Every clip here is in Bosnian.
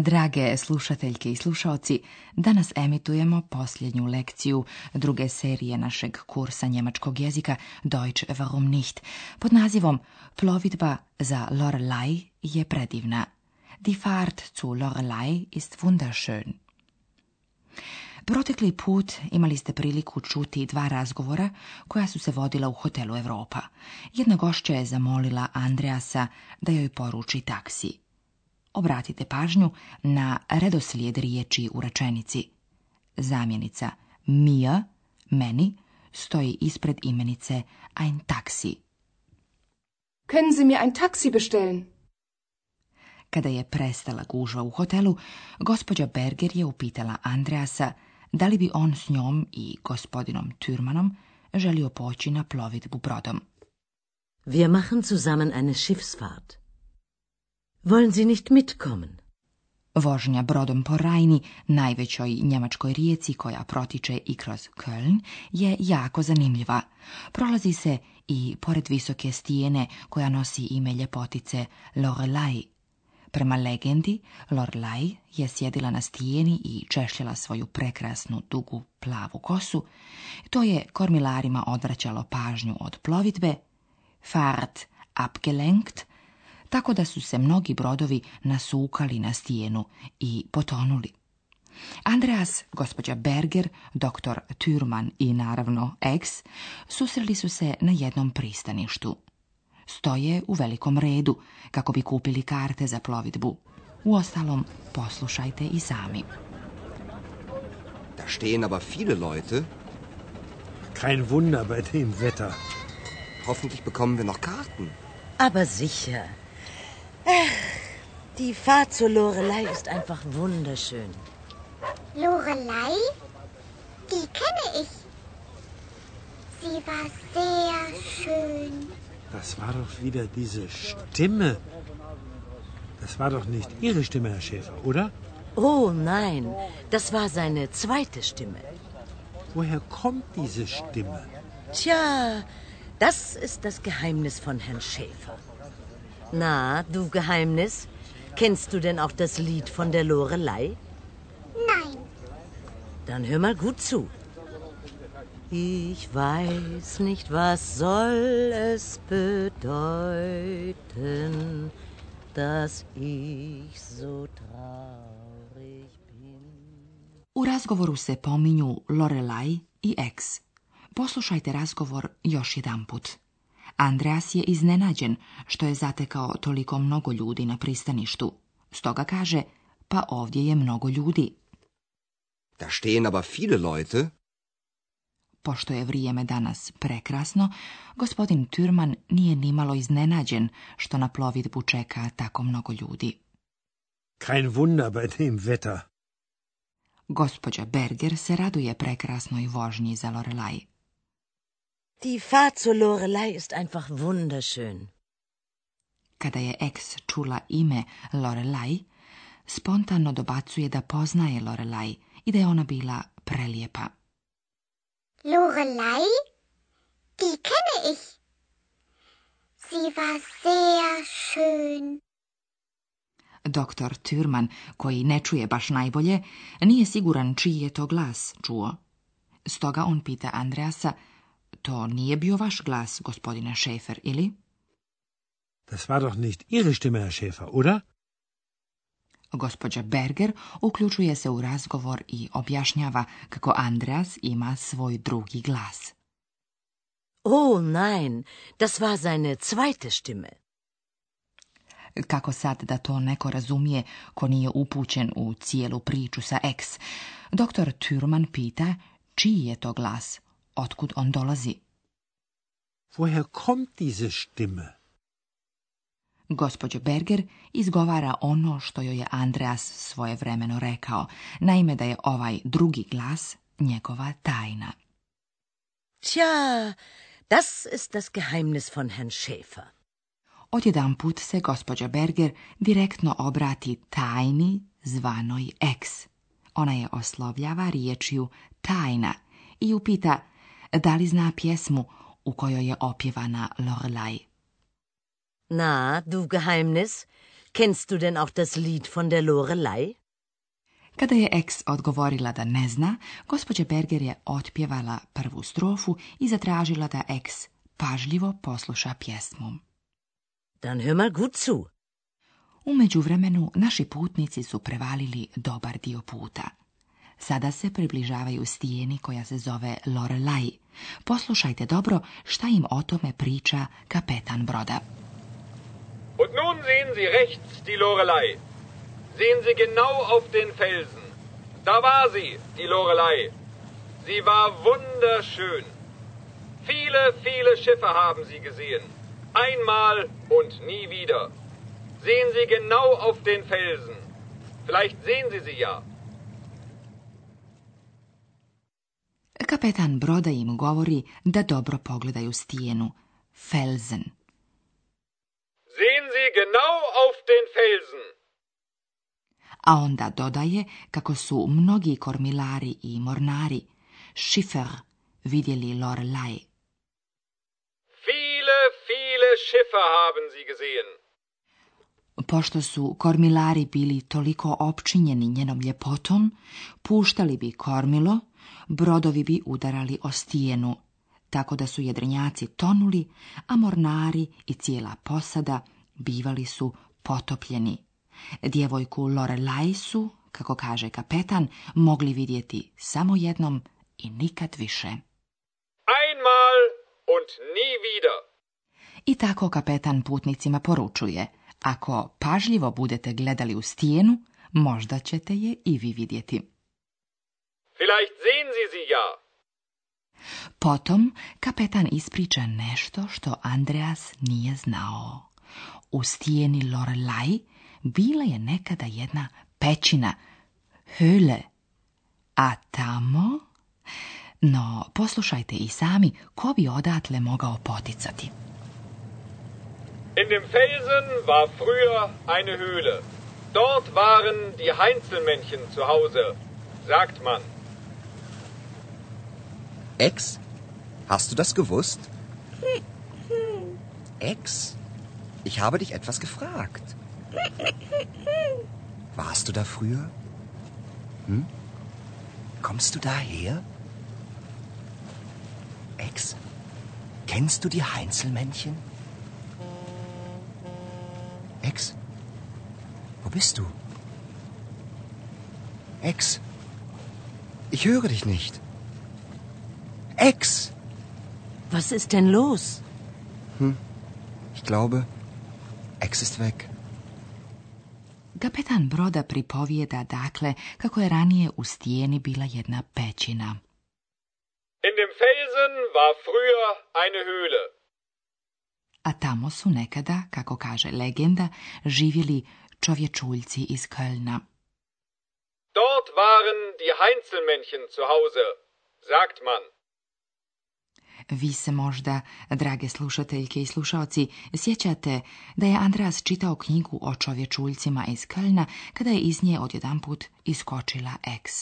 Drage slušateljke i slušaoci, danas emitujemo posljednju lekciju druge serije našeg kursa njemačkog jezika Deutsch warum nicht pod nazivom Plovidba za Lorelei je predivna. Die Fahrt zu Lorelei ist wunderschön. Protekli put imali ste priliku čuti dva razgovora koja su se vodila u hotelu Europa. Jedna gošća je zamolila Andreasa da joj poruči taksi obratite pažnju na redoslijed riječi u rečenici. Zamjenica mia, meni, stoji ispred imenice ein taksi. Können Sie mir ein taksi bestellen? Kada je prestala gužva u hotelu, gospođa Berger je upitala Andreasa da li bi on s njom i gospodinom Türmanom želio poći na plovidbu brodom. Wir machen zusammen eine Schiffsfahrt. Wollen Sie nicht mitkommen? Vožnja brodom po Rajni, najvećoj njemačkoj rijeci koja protiče i kroz Köln, je jako zanimljiva. Prolazi se i pored visoke stijene koja nosi ime ljepotice Lorelai. Prema legendi, Lorelai je sjedila na stijeni i češljala svoju prekrasnu dugu plavu kosu. To je kormilarima odvraćalo pažnju od plovidbe. Fart abgelenkt tako da su se mnogi brodovi nasukali na stijenu i potonuli. Andreas, gospođa Berger, doktor Türman i naravno Ex susreli su se na jednom pristaništu. Stoje u velikom redu kako bi kupili karte za plovidbu. Uostalom, poslušajte i sami. Da stehen aber viele Leute. Kein Wunder bei dem Wetter. Hoffentlich bekommen wir noch Karten. Aber sicher. Die Fahrt zur Lorelei ist einfach wunderschön. Lorelei? Die kenne ich. Sie war sehr schön. Das war doch wieder diese Stimme. Das war doch nicht Ihre Stimme, Herr Schäfer, oder? Oh nein, das war seine zweite Stimme. Woher kommt diese Stimme? Tja, das ist das Geheimnis von Herrn Schäfer. Na, du Geheimnis, kennst du denn auch das Lied von der Lorelei? Nein. Dann hör mal gut zu. Ich weiß nicht, was soll es bedeuten, dass ich so traurig bin. U razgovoru se pominju Lorelai i Ex. Poslušajte razgovor još jedanput. Andreas je iznenađen što je zatekao toliko mnogo ljudi na pristaništu. Stoga kaže, pa ovdje je mnogo ljudi. Da stehen aber viele Leute. Pošto je vrijeme danas prekrasno, gospodin Türman nije nimalo iznenađen što na plovidbu čeka tako mnogo ljudi. Kein Wunder bei dem Wetter. Gospođa Berger se raduje prekrasnoj vožnji za Lorelai. Die Fahrt zur Lorelei ist einfach wunderschön. Kada je ex čula ime lorelei spontano dobacuje da poznaje Lorelei i da je ona bila prelijepa. Lorelei? Die kenne ich. Sie war sehr schön. Doktor Thürman, koji ne čuje baš najbolje, nije siguran čiji je to glas čuo. Stoga on pita Andreasa to nije bio vaš glas, gospodine Schäfer, ili? Das war doch nicht Ihre Stimme, Herr Schäfer, oder? Gospođa Berger uključuje se u razgovor i objašnjava kako Andreas ima svoj drugi glas. Oh nein, das war seine zweite Stimme. Kako sad da to neko razumije ko nije upućen u cijelu priču sa ex? Doktor Thurman pita čiji je to glas otkud on dolazi. Woher kommt diese Stimme? Berger izgovara ono što joj je Andreas svojevremeno rekao, naime da je ovaj drugi glas njegova tajna. Tja, das ist das Geheimnis von Herrn Schäfer. Odjedan put se gospođa Berger direktno obrati tajni zvanoj eks. Ona je oslovljava riječju tajna i upita da li zna pjesmu u kojoj je opjevana Lorelai. Na, du Geheimnis, kennst du denn auch das Lied von der Lorelei? Kada je ex odgovorila da ne zna, gospođa Berger je otpjevala prvu strofu i zatražila da ex pažljivo posluša pjesmu. Dan hör mal gut zu. Umeđu vremenu, naši putnici su prevalili dobar dio puta. Sada se približavaju stijeni koja se zove Lorelai. Poslušajte dobro šta im o tome priča kapetan broda. Und nun sehen Sie rechts die Lorelei. Sehen Sie genau auf den Felsen. Da war sie, die Lorelei. Sie war wunderschön. Viele, viele Schiffe haben sie gesehen. Einmal und nie wieder. Sehen Sie genau auf den Felsen. Vielleicht sehen Sie sie ja. kapetan broda im govori da dobro pogledaju stijenu, Felsen. Sehen Sie genau auf den Felsen. A onda dodaje kako su mnogi kormilari i mornari, šifer, vidjeli Lorelai. Viele, viele haben sie gesehen. Pošto su kormilari bili toliko opčinjeni njenom ljepotom, puštali bi kormilo, Brodovi bi udarali o stijenu, tako da su jedrenjaci tonuli, a mornari i cijela posada bivali su potopljeni. Djevojku Lorelaj su, kako kaže kapetan, mogli vidjeti samo jednom i nikad više. Einmal und nie wieder. I tako kapetan putnicima poručuje, ako pažljivo budete gledali u stijenu, možda ćete je i vi vidjeti. Vielleicht sehen Sie sie ja. Potom kapetan ispriča nešto što Andreas nije znao. U stijeni Lorelaj bila je nekada jedna pećina, Höhle. a tamo... No, poslušajte i sami ko bi odatle mogao poticati. In dem Felsen war früher eine Höhle. Dort waren die Heinzelmännchen zu Hause, sagt man. Ex? Hast du das gewusst? Ex? Ich habe dich etwas gefragt. Warst du da früher? Hm? Kommst du daher? Ex, kennst du die Heinzelmännchen? Ex, wo bist du? Ex, ich höre dich nicht. Ex. Was ist denn los? Hm. Ich glaube, Ex ist weg. Kapetan broda pripovijeda dakle kako je ranije u stijeni bila jedna pećina. In dem Felsen war früher eine Höhle. A tamo su nekada, kako kaže legenda, živjeli čovječuljci iz Kölna. Dort waren die Heinzelmännchen zu Hause, sagt man. Vi se možda, drage slušateljke i slušaoci, sjećate da je Andras čitao knjigu o čovječuljcima iz Kalna kada je iz nje odjedanput iskočila eks.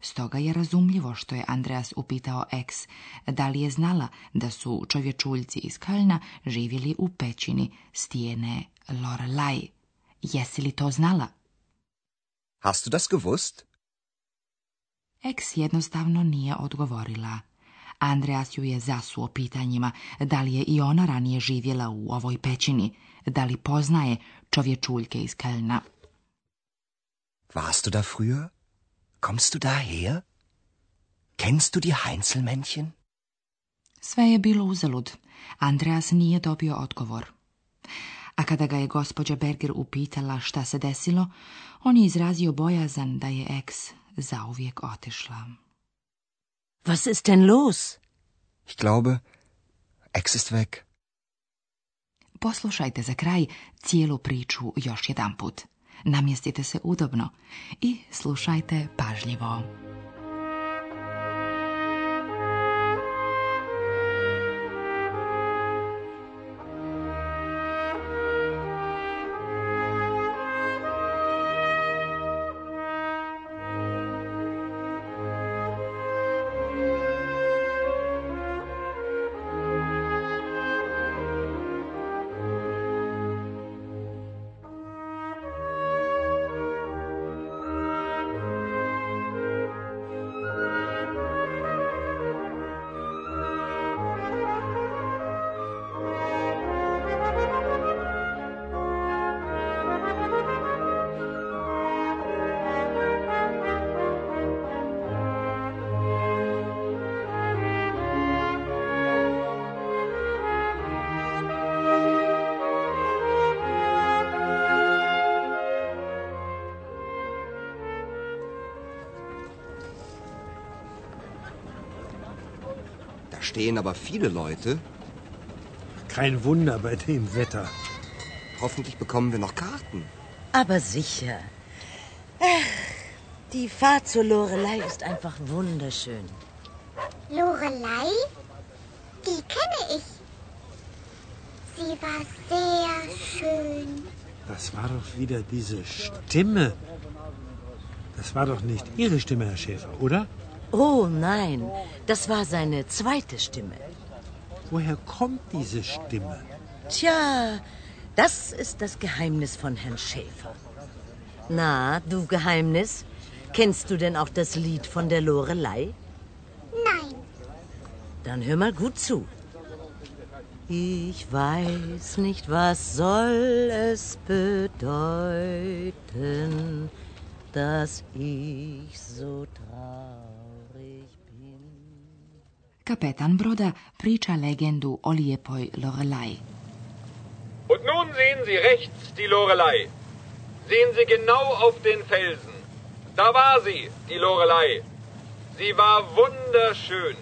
Stoga je razumljivo što je Andreas upitao eks da li je znala da su čovječuljci iz Kalna živjeli u pećini stijene Lorelai, Jesi li to znala? Hast du das gewusst? Eks jednostavno nije odgovorila. Andreas ju je zasuo pitanjima da li je i ona ranije živjela u ovoj pećini, da li poznaje čovječuljke iz Kelna. Warst da früher? Kommst du daher? Kennst du die Heinzelmännchen? Sve je bilo uzalud. Andreas nije dobio odgovor. A kada ga je gospođa Berger upitala šta se desilo, on je izrazio bojazan da je eks zauvijek otišla. Was ist denn los? Ich glaube, Poslušajte za kraj cijelu priču još jedanput. Namjestite se udobno i slušajte pažljivo. stehen aber viele Leute. Kein Wunder bei dem Wetter. Hoffentlich bekommen wir noch Karten. Aber sicher. Ach, die Fahrt zur Lorelei ist einfach wunderschön. Lorelei? Die kenne ich. Sie war sehr schön. Das war doch wieder diese Stimme. Das war doch nicht Ihre Stimme, Herr Schäfer, oder? Oh nein, das war seine zweite Stimme. Woher kommt diese Stimme? Tja, das ist das Geheimnis von Herrn Schäfer. Na, du Geheimnis, kennst du denn auch das Lied von der Lorelei? Nein. Dann hör mal gut zu. Ich weiß nicht, was soll es bedeuten, dass ich so traurig Kapetan broda priča legendu o lijepoj Lorelei. Und nun sehen Sie rechts die Lorelei. Sehen Sie genau auf den Felsen. Da war sie, die Lorelei. Sie war wunderschön.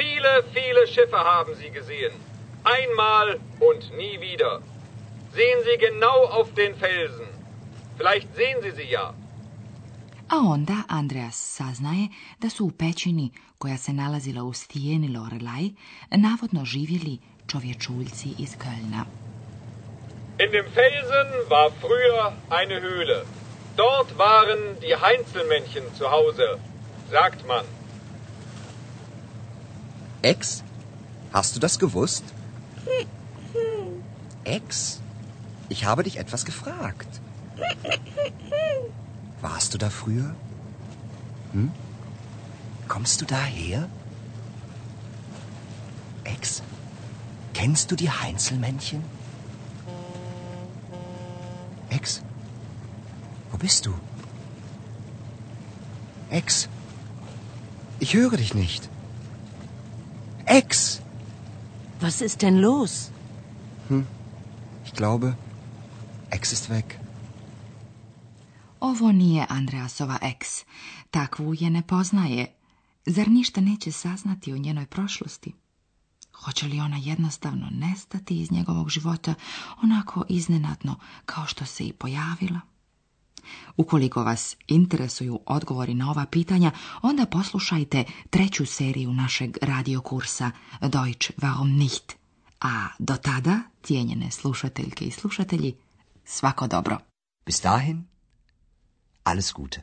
Viele, viele Schiffe haben sie gesehen. Einmal und nie wieder. Sehen Sie genau auf den Felsen. Vielleicht sehen Sie sie ja. A onda Andreas saznaje da su u pećini koja se nalazila u stijeni Lorelaj, navodno živjeli čovječuljci iz Kölna. In dem Felsen war früher eine Höhle. Dort waren die Heinzelmännchen zu Hause, sagt man. Ex, hast du das gewusst? Ex, ich habe dich etwas gefragt. Warst du da früher? Hm? Kommst du daher? Ex, kennst du die Heinzelmännchen? Ex, wo bist du? Ex, ich höre dich nicht. Ex! Was ist denn los? Hm, ich glaube, Ex ist weg. Ovo nije Andreasova ex. Takvu je ne poznaje, Zar ništa neće saznati o njenoj prošlosti? Hoće li ona jednostavno nestati iz njegovog života, onako iznenadno kao što se i pojavila? Ukoliko vas interesuju odgovori na ova pitanja, onda poslušajte treću seriju našeg radiokursa Deutsch warum nicht. A do tada, cijenjene slušateljke i slušatelji, svako dobro. Bis dahin, alles Gute.